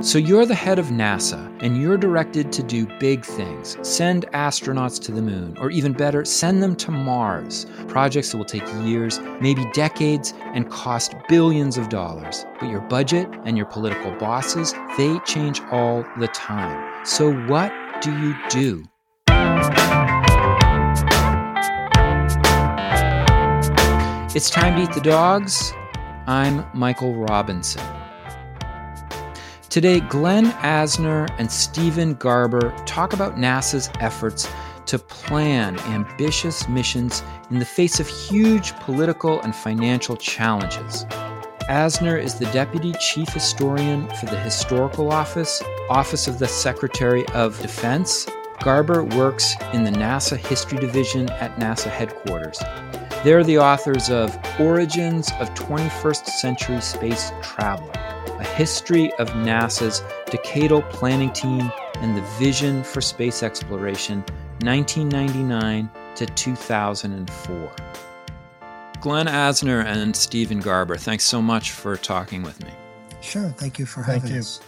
So you're the head of NASA, and you're directed to do big things send astronauts to the moon, or even better, send them to Mars. Projects that will take years, maybe decades, and cost billions of dollars. But your budget and your political bosses, they change all the time. So what do you do? It's time to eat the dogs. I'm Michael Robinson. Today, Glen Asner and Stephen Garber talk about NASA's efforts to plan ambitious missions in the face of huge political and financial challenges. Asner is the Deputy Chief Historian for the Historical Office, Office of the Secretary of Defense. Garber works in the NASA History Division at NASA headquarters. They're the authors of Origins of 21st Century Space Travel, history of NASA's decadal planning team and the vision for space exploration, 1999 to 2004. Glen Asner and Stephen Garber, thanks so much for talking with me. Sure, thank you for having thank you. us.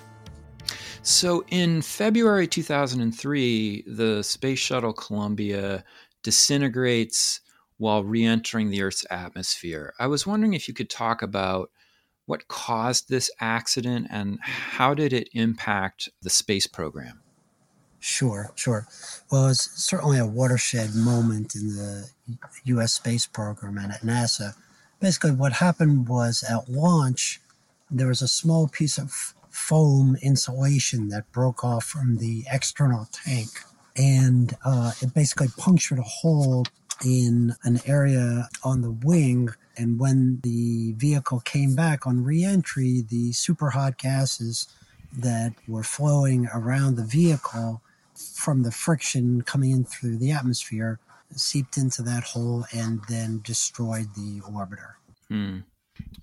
So, in February 2003, the Space Shuttle Columbia disintegrates while re entering the Earth's atmosphere. I was wondering if you could talk about what caused this accident and how did it impact the space program? Sure, sure. Well, it's certainly a watershed moment in the U.S. space program and at NASA. Basically, what happened was at launch, there was a small piece of foam insulation that broke off from the external tank. And uh, it basically punctured a hole in an area on the wing. And when the vehicle came back on reentry, the super hot gases that were flowing around the vehicle from the friction coming in through the atmosphere seeped into that hole and then destroyed the orbiter. Hmm.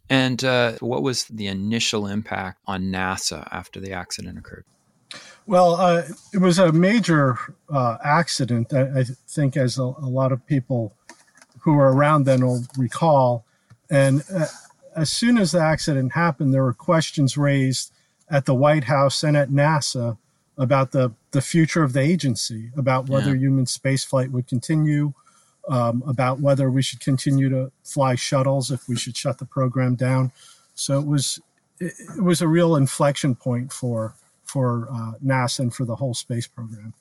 And uh, what was the initial impact on NASA after the accident occurred? Well, uh, it was a major uh, accident. I, I, think, as a, a, lot of people who were around then will recall. And uh, as soon as the accident happened, there were questions raised at the White House and at NASA about the, the future of the agency, about whether yeah. human spaceflight would continue, um, about whether we should continue to fly shuttles, if we should shut the program down. So it was it, it was a real inflection point for for uh, NASA and for the whole space program.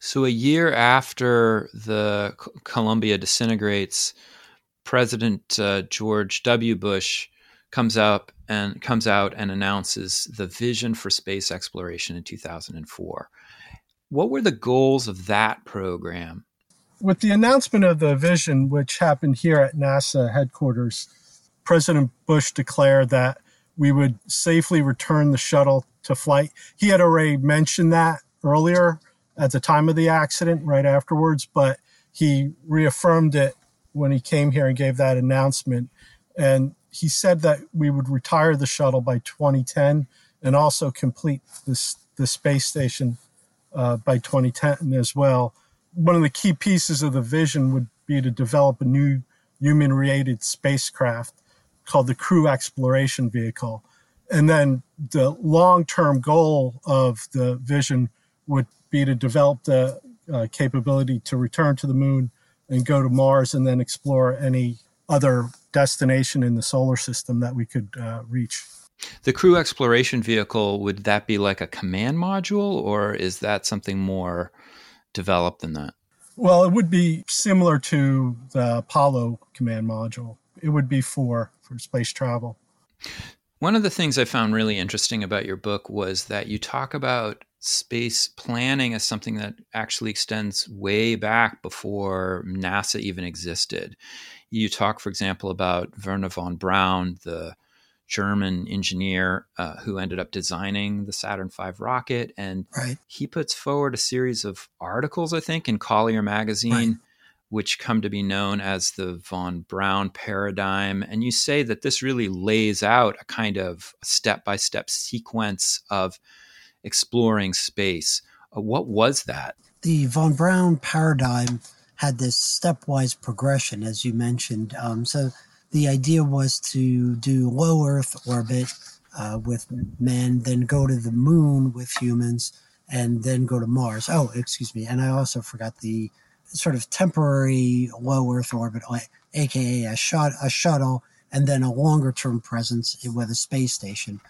So, a year after the Columbia disintegrates, President uh, George W. Bush comes up and comes out and announces the vision for space exploration in 2004. What were the goals of that program? With the announcement of the vision, which happened here at NASA headquarters, President Bush declared that we would safely return the shuttle to flight. He had already mentioned that earlier at the time of the accident, right afterwards, but he reaffirmed it when he came here and gave that announcement. And he said that we would retire the shuttle by 2010 and also complete this the space station uh, by 2010 as well. One of the key pieces of the vision would be to develop a new human-rated spacecraft called the Crew Exploration Vehicle. And then the long term goal of the vision would be to develop the uh, capability to return to the moon and go to Mars and then explore any other destination in the solar system that we could uh, reach. The crew exploration vehicle, would that be like a command module or is that something more developed than that? Well, it would be similar to the Apollo command module. It would be for for space travel. One of the things I found really interesting about your book was that you talk about space planning as something that actually extends way back before NASA even existed. You talk, for example, about Wernher von Braun, the German engineer uh, who ended up designing the Saturn V rocket. And right. he puts forward a series of articles, I think, in Collier magazine. Right which come to be known as the von Braun paradigm. And you say that this really lays out a kind of step by step sequence of exploring space. Uh, what was that? The von Braun paradigm had this stepwise progression, as you mentioned. Um, so the idea was to do low Earth orbit, uh, with men, then go to the moon with humans, and then go to Mars. Oh, excuse me. And I also forgot the sort of temporary low Earth orbit, aka a, shot, a shuttle, and then a longer term presence with a space station.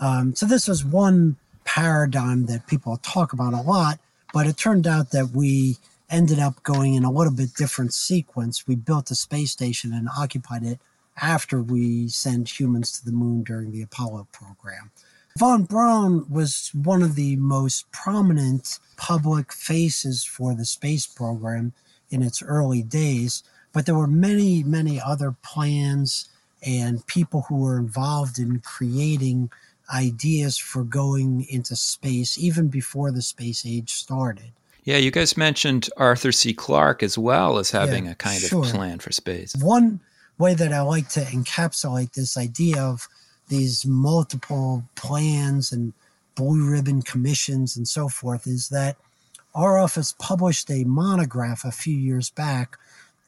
Um, so this was one paradigm that people talk about a lot, but it turned out that we ended up going in a little bit different sequence. We built a space station and occupied it after we sent humans to the moon during the Apollo program. Von Braun was one of the most prominent public faces for the space program in its early days, but there were many, many other plans and people who were involved in creating ideas for going into space even before the space age started. Yeah, you guys mentioned Arthur C. Clarke as well as having yeah, a kind sure. of plan for space. One way that I like to encapsulate this idea of these multiple plans and blue ribbon commissions and so forth is that our office published a monograph a few years back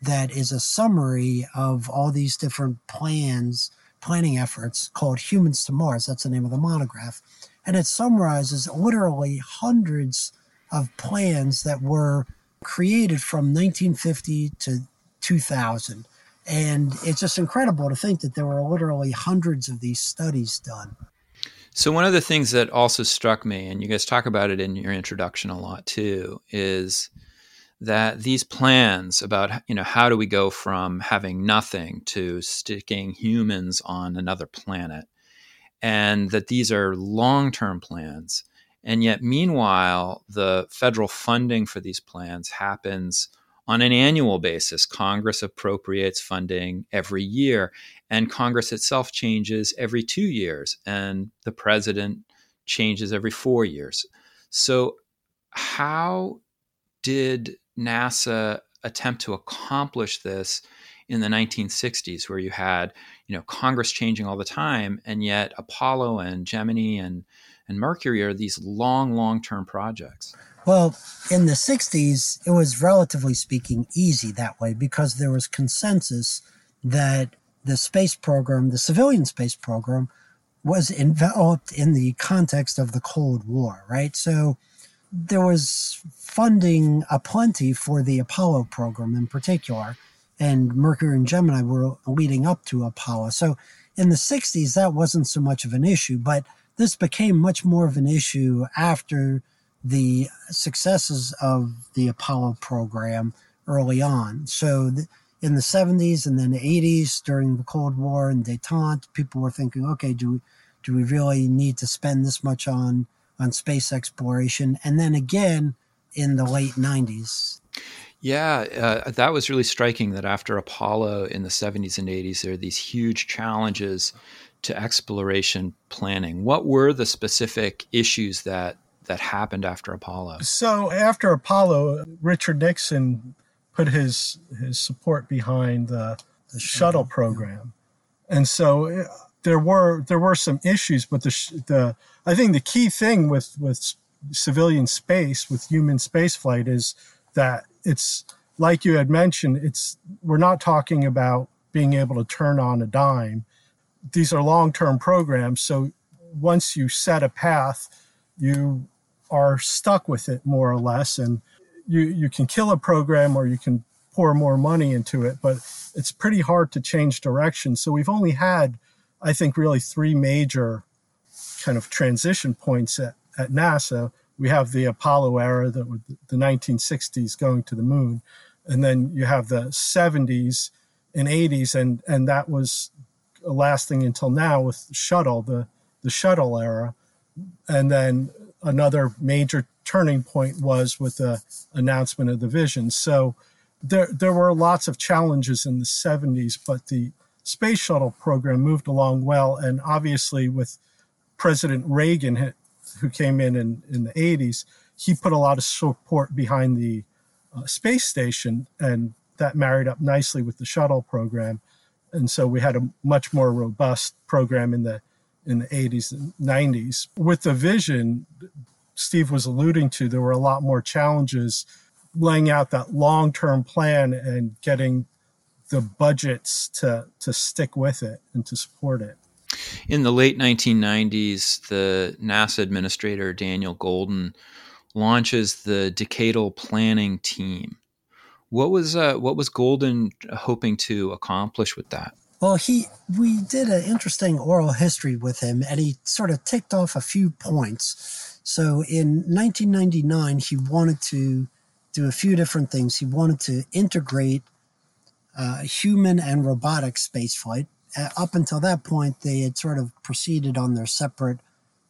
that is a summary of all these different plans, planning efforts called Humans to Mars. That's the name of the monograph. And it summarizes literally hundreds of plans that were created from 1950 to 2000 and it's just incredible to think that there were literally hundreds of these studies done. So, one of the things that also struck me, and you guys talk about it in your introduction a lot too, is that these plans about you know how do we go from having nothing to sticking humans on another planet and that these are long-term plans and yet meanwhile the federal funding for these plans happens on an annual basis. Congress appropriates funding every year, and Congress itself changes every two years, and the president changes every four years. So, how did NASA attempt to accomplish this in the 1960s, where you had you know Congress changing all the time, and yet Apollo and Gemini and and Mercury are these long, long term projects? Well, in the 60s, it was relatively speaking easy that way because there was consensus that the space program, the civilian space program, was enveloped in the context of the Cold War, right? So there was funding aplenty for the Apollo program in particular, and Mercury and Gemini were leading up to Apollo. So in the 60s, that wasn't so much of an issue, but this became much more of an issue after the successes of the Apollo program early on. So in the 70s and then the 80s during the Cold War and detente, people were thinking, okay, do do we really need to spend this much on on space exploration? And then again in the late 90s. Yeah, uh, that was really striking that after Apollo in the 70s and 80s, there are these huge challenges to exploration planning. What were the specific issues that that happened after Apollo? So after Apollo, Richard Nixon put his his support behind the, the shuttle program, and so uh, there were there were some issues, but the the I think the key thing with with civilian space with human spaceflight is that it's like you had mentioned it's we're not talking about being able to turn on a dime. These are long-term programs so once you set a path you are stuck with it more or less and you you can kill a program or you can pour more money into it but it's pretty hard to change direction. So we've only had i think really three major kind of transition points at, at nasa we have the apollo era the, the 1960s going to the moon and then you have the 70s and 80s and and that was lasting until now with shuttle the the shuttle era and then another major turning point was with the announcement of the vision. So there, there were lots of challenges in the 70s, but the space shuttle program moved along well. And obviously, with President Reagan, who came in, in in the 80s, he put a lot of support behind the uh, space station, and that married up nicely with the shuttle program. And so we had a much more robust program in the in the 80s and 90s. With the vision Steve was alluding to, there were a lot more challenges laying out that long term plan and getting the budgets to, to stick with it and to support it. In the late 1990s, the NASA administrator Daniel Goldin launches the Decadal Planning Team. What was uh, what was Goldin hoping to accomplish with that? Well, he we did an interesting oral history with him, and he sort of ticked off a few points. So in 1999, he wanted to do a few different things. He wanted to integrate uh, human and robotic spaceflight. Uh, up until that point, they had sort of proceeded on their separate,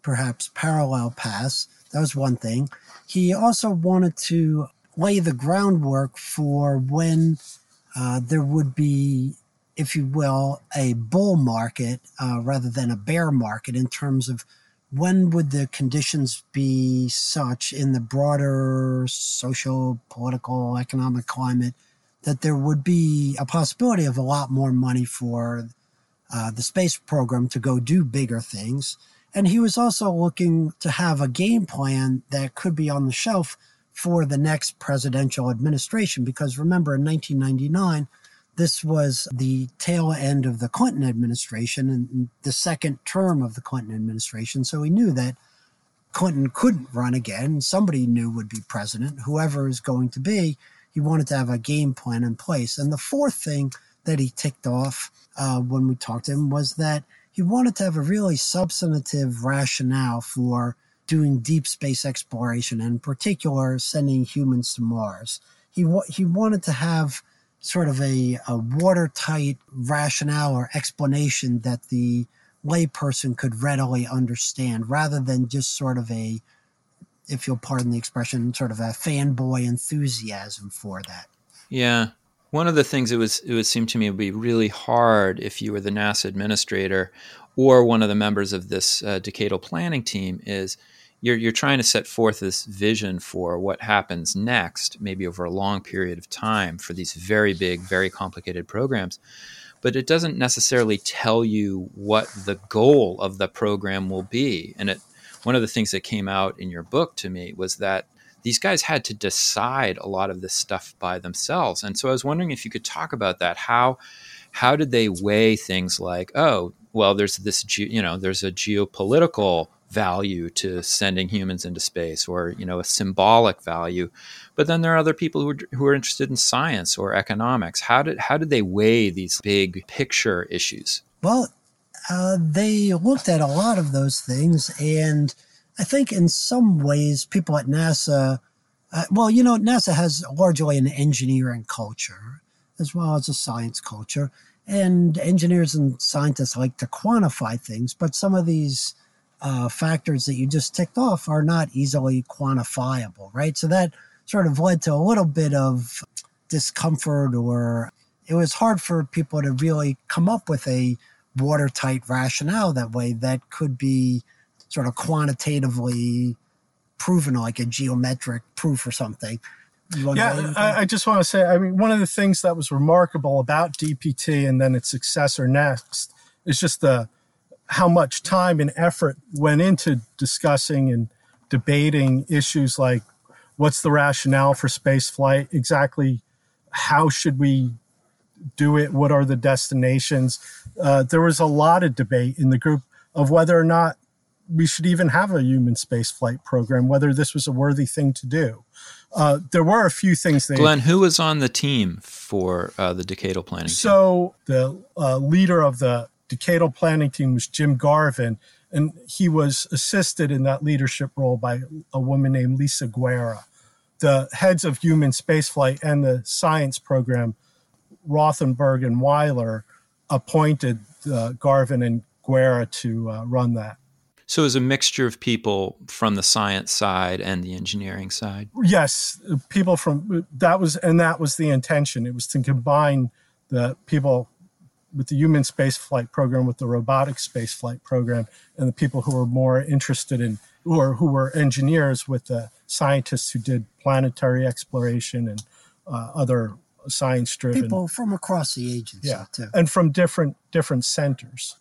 perhaps parallel paths. That was one thing. He also wanted to lay the groundwork for when uh, there would be if you will, a bull market uh, rather than a bear market in terms of when would the conditions be such in the broader social, political, economic climate that there would be a possibility of a lot more money for uh, the space program to go do bigger things. And he was also looking to have a game plan that could be on the shelf for the next presidential administration. Because remember, in 1999, this was the tail end of the Clinton administration and the second term of the Clinton administration. So he knew that Clinton couldn't run again. Somebody knew would be president, whoever is going to be. He wanted to have a game plan in place. And the fourth thing that he ticked off uh, when we talked to him was that he wanted to have a really substantive rationale for doing deep space exploration, and in particular, sending humans to Mars. He, he wanted to have sort of a, a watertight rationale or explanation that the layperson could readily understand rather than just sort of a, if you'll pardon the expression, sort of a fanboy enthusiasm for that. Yeah. One of the things it was it would seem to me would be really hard if you were the NASA administrator or one of the members of this uh, decadal planning team is you're you're trying to set forth this vision for what happens next, maybe over a long period of time for these very big, very complicated programs. But it doesn't necessarily tell you what the goal of the program will be. And it, one of the things that came out in your book to me was that these guys had to decide a lot of this stuff by themselves. And so I was wondering if you could talk about that. How how did they weigh things like, oh, well, there's this, you know, there's a geopolitical value to sending humans into space or you know a symbolic value but then there are other people who are, who are interested in science or economics how did how did they weigh these big picture issues well uh, they looked at a lot of those things and i think in some ways people at nasa uh, well you know nasa has largely an engineering culture as well as a science culture and engineers and scientists like to quantify things but some of these uh, factors that you just ticked off are not easily quantifiable, right? So that sort of led to a little bit of discomfort, or it was hard for people to really come up with a watertight rationale that way that could be sort of quantitatively proven, like a geometric proof or something. Yeah, I, I, just want to say, I mean, one of the things that was remarkable about DPT and then its successor Next is just the how much time and effort went into discussing and debating issues like what's the rationale for space flight? Exactly how should we do it? What are the destinations uh, there was a lot of debate in the group of whether or not we should even have a human space flight program whether this was a worthy thing to do uh, there were a few things they glen who was on the team for uh, the decadal planning so team? the uh, leader of the decadal planning team was Jim Garvin, and he was assisted in that leadership role by a woman named Lisa Guerra. The heads of human spaceflight and the science program, Rothenberg and Weiler, appointed uh, Garvin and Guerra to uh, run that. So it was a mixture of people from the science side and the engineering side. Yes, people from that was and that was the intention. It was to combine the people with the human space flight program, with the robotic space flight program, and the people who were more interested in, or who were engineers with the scientists who did planetary exploration and uh, other science-driven people from across the agency, yeah, too. and from different different centers.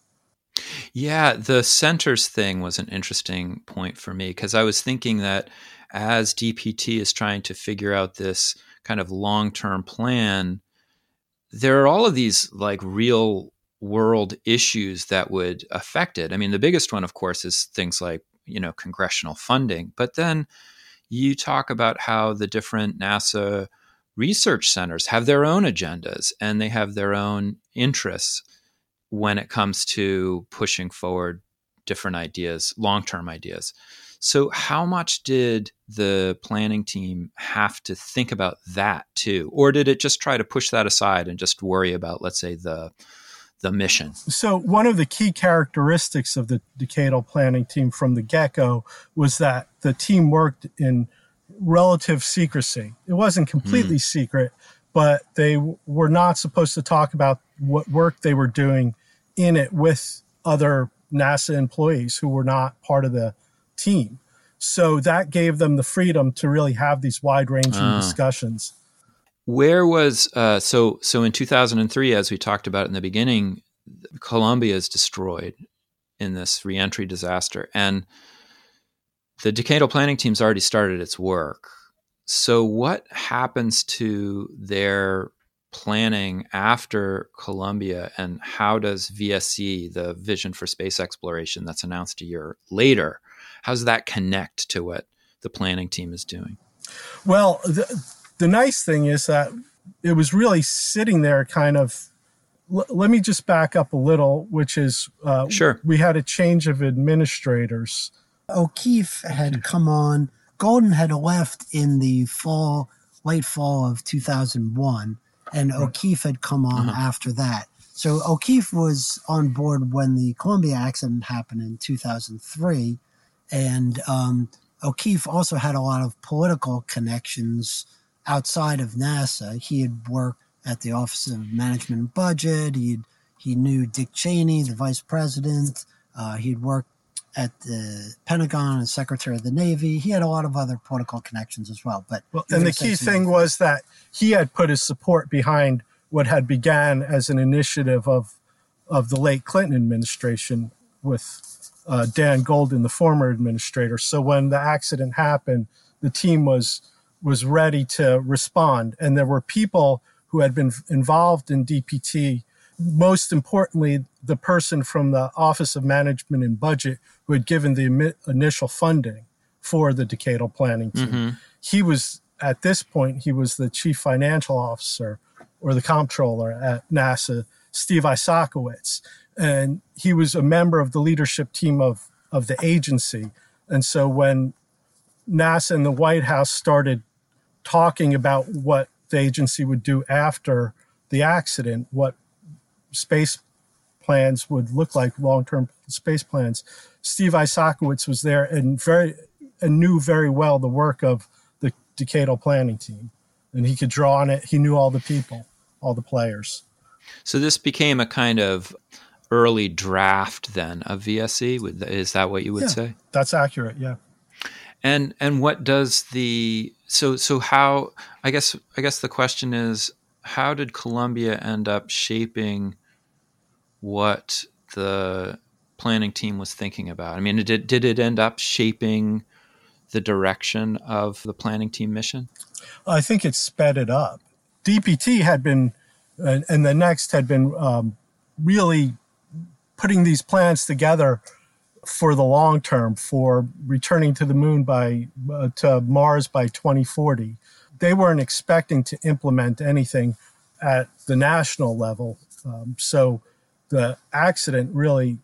Yeah, the centers thing was an interesting point for me because I was thinking that as DPT is trying to figure out this kind of long term plan, there are all of these like real world issues that would affect it. I mean, the biggest one, of course, is things like, you know, congressional funding. But then you talk about how the different NASA research centers have their own agendas and they have their own interests when it comes to pushing forward different ideas, long term ideas. So, how much did the planning team have to think about that too? Or did it just try to push that aside and just worry about, let's say, the the mission. So, one of the key characteristics of the decadal planning team from the get go was that the team worked in relative secrecy. It wasn't completely mm. secret, but they were not supposed to talk about what work they were doing in it with other NASA employees who were not part of the team. So that gave them the freedom to really have these wide ranging uh. discussions. Where was uh, so so in 2003, as we talked about in the beginning, Columbia is destroyed in this reentry disaster, and the decadal planning team's already started its work. So, what happens to their planning after Columbia, and how does VSE, the Vision for Space Exploration, that's announced a year later, how does that connect to what the planning team is doing? Well, the, the nice thing is that it was really sitting there kind of l- let me just back up a little which is uh, sure we had a change of administrators o'keefe had come on goldin had left in the fall late fall of 2001 and o'keefe had come on uh-huh. after that so o'keefe was on board when the columbia accident happened in 2003 and um, o'keefe also had a lot of political connections outside of NASA. He had worked at the Office of Management and Budget. He he knew Dick Cheney, the vice president. Uh, he'd worked at the Pentagon as Secretary of the Navy. He had a lot of other political connections as well. But well, and the key thing was that he had put his support behind what had began as an initiative of of the late Clinton administration with uh, Dan Goldin, the former administrator. So when the accident happened, the team was was ready to respond. And there were people who had been involved in DPT. Most importantly, the person from the Office of Management and Budget who had given the initial funding for the decadal planning team. Mm-hmm. He was, at this point, he was the chief financial officer or the comptroller at NASA, Steve Isakowitz. And he was a member of the leadership team of, of the agency. And so when NASA and the White House started talking about what the agency would do after the accident, what space plans would look like, long-term space plans. Steve Isakowitz was there and very and knew very well the work of the decadal planning team, and he could draw on it. He knew all the people, all the players. So this became a kind of early draft then of VSE. Is that what you would yeah, say? That's accurate. Yeah. And and what does the so so how I guess I guess the question is how did Columbia end up shaping what the planning team was thinking about? I mean, did did it end up shaping the direction of the planning team mission? I think it sped it up. DPT had been, and the next had been um, really putting these plans together for the long term for returning to the moon by uh, to Mars by 2040. They weren't expecting to implement anything at the national level. Um, so the accident really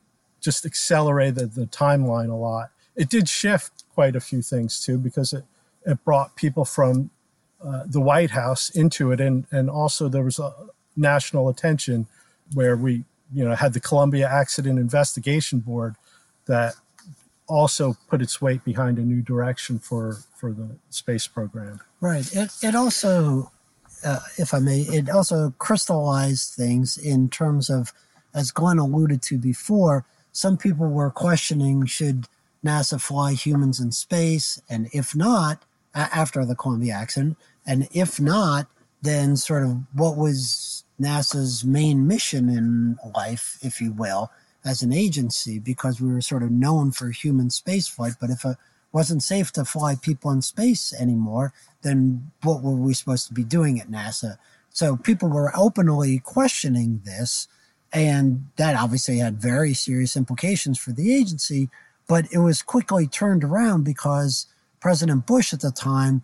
just accelerated the timeline a lot. It did shift quite a few things too because it, it brought people from uh, the White House into it, and and also there was a national attention where we you know had the Columbia Accident Investigation Board that also put its weight behind a new direction for for the space program. Right. It it also, uh, if I may, it also crystallized things in terms of, as Glen alluded to before, some people were questioning should NASA fly humans in space, and if not, after the Columbia accident, and if not, then sort of what was NASA's main mission in life, if you will, as an agency because we were sort of known for human spaceflight. But if it wasn't safe to fly people in space anymore, then what were we supposed to be doing at NASA? So people were openly questioning this. And that obviously had very serious implications for the agency, but it was quickly turned around because President Bush at the time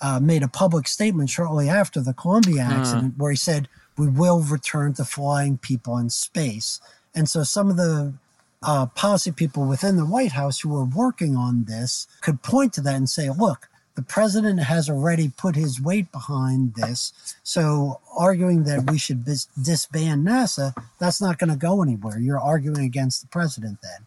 uh, made a public statement shortly after the Columbia accident where he said, We will return to flying people in space. And so some of the uh, policy people within the White House who were working on this could point to that and say, look, the president has already put his weight behind this. So arguing that we should bis- disband NASA, that's not going to go anywhere. You're arguing against the president then.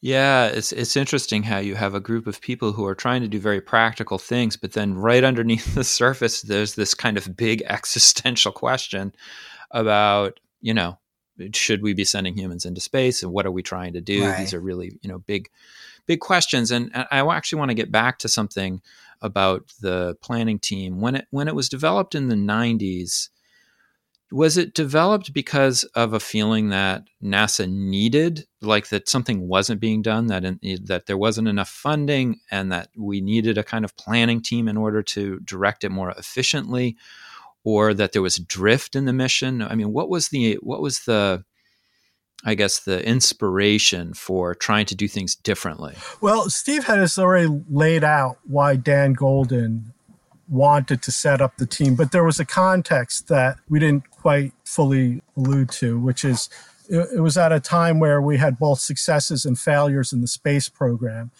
Yeah, it's it's interesting how you have a group of people who are trying to do very practical things, but then right underneath the surface, there's this kind of big existential question about you know should we be sending humans into space and what are we trying to do right. these are really you know big big questions and i actually want to get back to something about the planning team when it when it was developed in the 90s was it developed because of a feeling that NASA needed, like that something wasn't being done, that in, that there wasn't enough funding, and that we needed a kind of planning team in order to direct it more efficiently, or that there was drift in the mission? I mean, what was the what was the I guess the inspiration for trying to do things differently? Well, Steve had us already laid out why Dan Goldin wanted to set up the team, but there was a context that we didn't quite fully allude to, which is it, it was at a time where we had both successes and failures in the space program.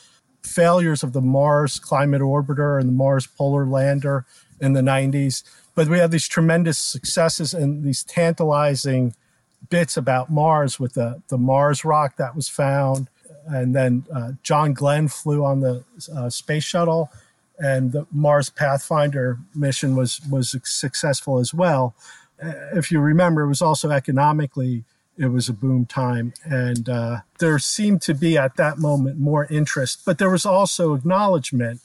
Failures of the Mars Climate Orbiter and the Mars Polar Lander in the 90s but we had these tremendous successes and these tantalizing bits about Mars with the, the Mars rock that was found. And then uh, John Glenn flew on the uh, space shuttle, and the Mars Pathfinder mission was, was successful as well. Uh, if you remember, it was also economically it was a boom time and uh, there seemed to be at that moment more interest but there was also acknowledgement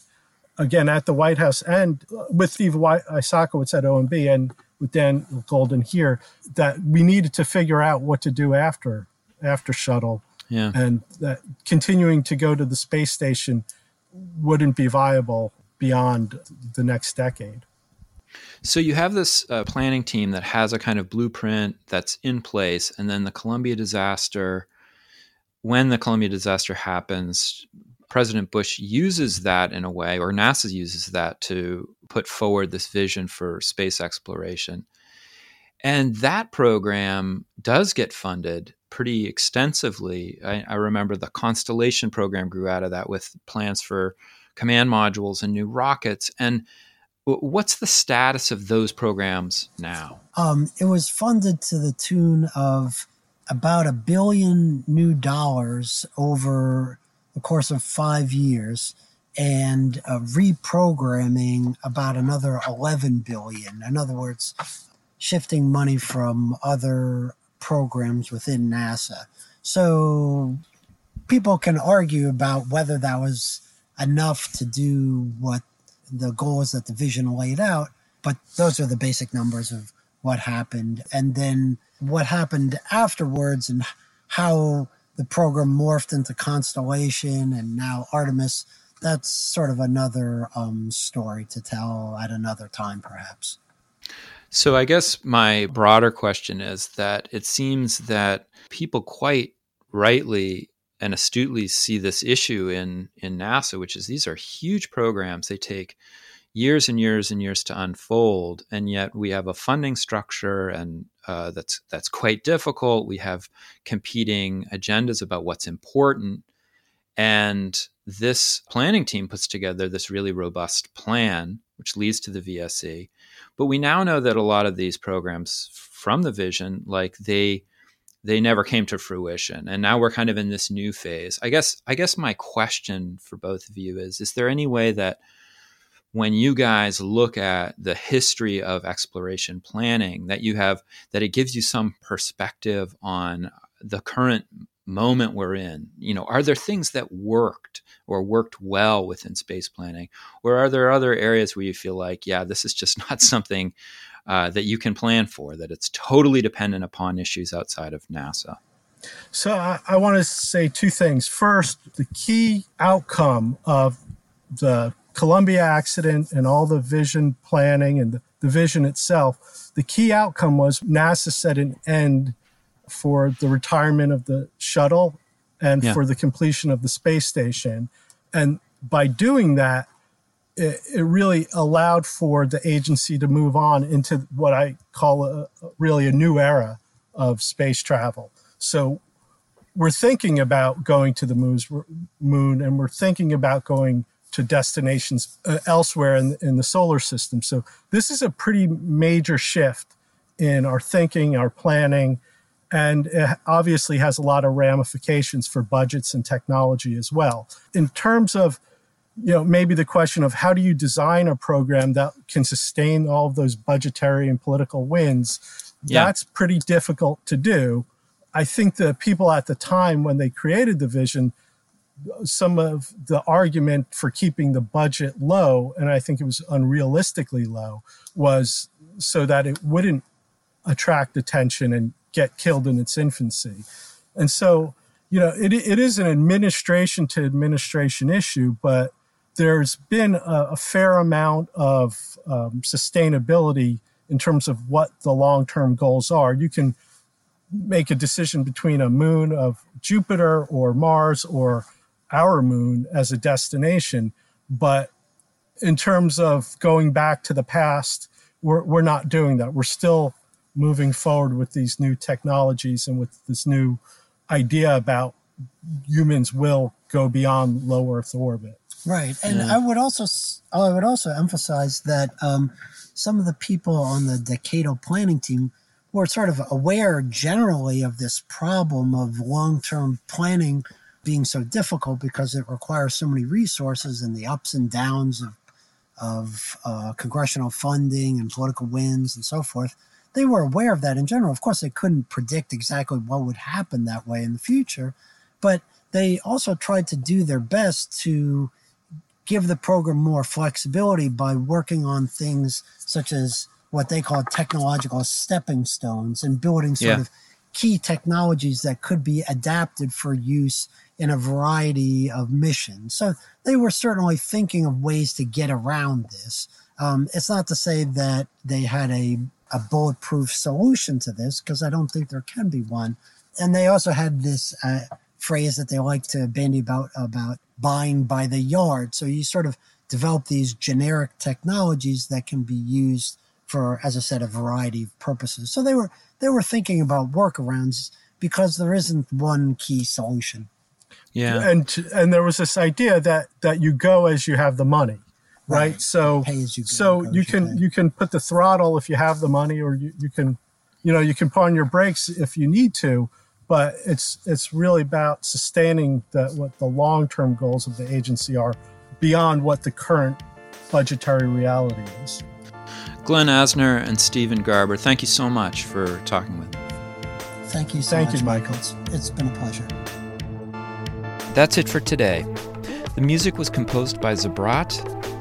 again at the White House and with Steve Isakowitz at OMB and with Dan Goldin here that we needed to figure out what to do after after shuttle. Yeah. And that continuing to go to the space station wouldn't be viable beyond the next decade. So you have this uh, planning team that has a kind of blueprint that's in place, and then the Columbia disaster. When the Columbia disaster happens, President Bush uses that in a way, or NASA uses that to put forward this vision for space exploration. And that program does get funded pretty extensively. I, I, remember the Constellation program grew out of that with plans for command modules and new rockets. And what's the status of those programs now? Um, it was funded to the tune of about a billion new dollars over the course of five years and uh, reprogramming about another 11 billion. In other words, shifting money from other programs within NASA. So people can argue about whether that was enough to do what the goals that the vision laid out, but those are the basic numbers of what happened. And then what happened afterwards and how the program morphed into Constellation and now Artemis. That's sort of another um, story to tell at another time, perhaps. So, I guess my broader question is that it seems that people quite rightly and astutely see this issue in, in NASA, which is these are huge programs. They take years and years and years to unfold, and yet we have a funding structure and uh, that's that's quite difficult. We have competing agendas about what's important, and this planning team puts together this really robust plan, which leads to the VSE. But we now know that a lot of these programs from the vision, like they they never came to fruition and now we're kind of in this new phase i guess i guess my question for both of you is is there any way that when you guys look at the history of exploration planning that you have that it gives you some perspective on the current moment we're in. You know are there things that worked or worked well within space planning? Or are there other areas where you feel like yeah this is just not something uh, that you can plan for that it's totally dependent upon issues outside of nasa? So I, I want to say two things. First the key outcome of the Columbia accident and all the vision planning and the, the vision itself, the key outcome was NASA set an end for the retirement of the shuttle and Yeah. for the completion of the space station. And by doing that, it, it really allowed for the agency to move on into what I call a, really a new era of space travel. So we're thinking about going to the moon's, moon and we're thinking about going to destinations uh, elsewhere in, in the solar system. So this is a pretty major shift in our thinking, our planning, and it obviously has a lot of ramifications for budgets and technology as well. In terms of you know maybe the question of how do you design a program that can sustain all of those budgetary and political wins Yeah. that's pretty difficult to do i think the people at the time when they created the vision some of the argument for keeping the budget low and i think it was unrealistically low was so that it wouldn't attract attention and get killed in its infancy and so you know it, it is an administration to administration issue but there's been a, a fair amount of um, sustainability in terms of what the long-term goals are. You can make a decision between a moon of Jupiter or Mars or our moon as a destination, but in terms of going back to the past, we're, we're not doing that. We're still moving forward with these new technologies and with this new idea about humans will go beyond low Earth orbit. Right, and Yeah. I would also I would also emphasize that um, some of the people on the decadal planning team were sort of aware generally of this problem of long term planning being so difficult because it requires so many resources and the ups and downs of of uh, congressional funding and political wins and so forth. They were aware of that in general. Of course, they couldn't predict exactly what would happen that way in the future, but they also tried to do their best to give the program more flexibility by working on things such as what they call technological stepping stones and building sort Yeah. of key technologies that could be adapted for use in a variety of missions. So they were certainly thinking of ways to get around this. Um, it's not to say that they had a, a bulletproof solution to this, because I don't think there can be one. And they also had this uh, phrase that they like to bandy about about buying by the yard. So you sort of develop these generic technologies that can be used for, as I said, a variety of purposes. So they were they were thinking about workarounds because there isn't one key solution. Yeah. and and there was this idea that that you go as you have the money right, Right. so Pay as you go, so go you can pay. you can put the throttle if you have the money or you, you can you know you can put on your brakes if you need to but it's it's really about sustaining the what the long-term goals of the agency are beyond what the current budgetary reality is Glen Asner and Stephen Garber, thank you so much for talking with me. Thank you so Thank much, you, Michael. It's, it's been a pleasure. That's it for today. The music was composed by Zabrat.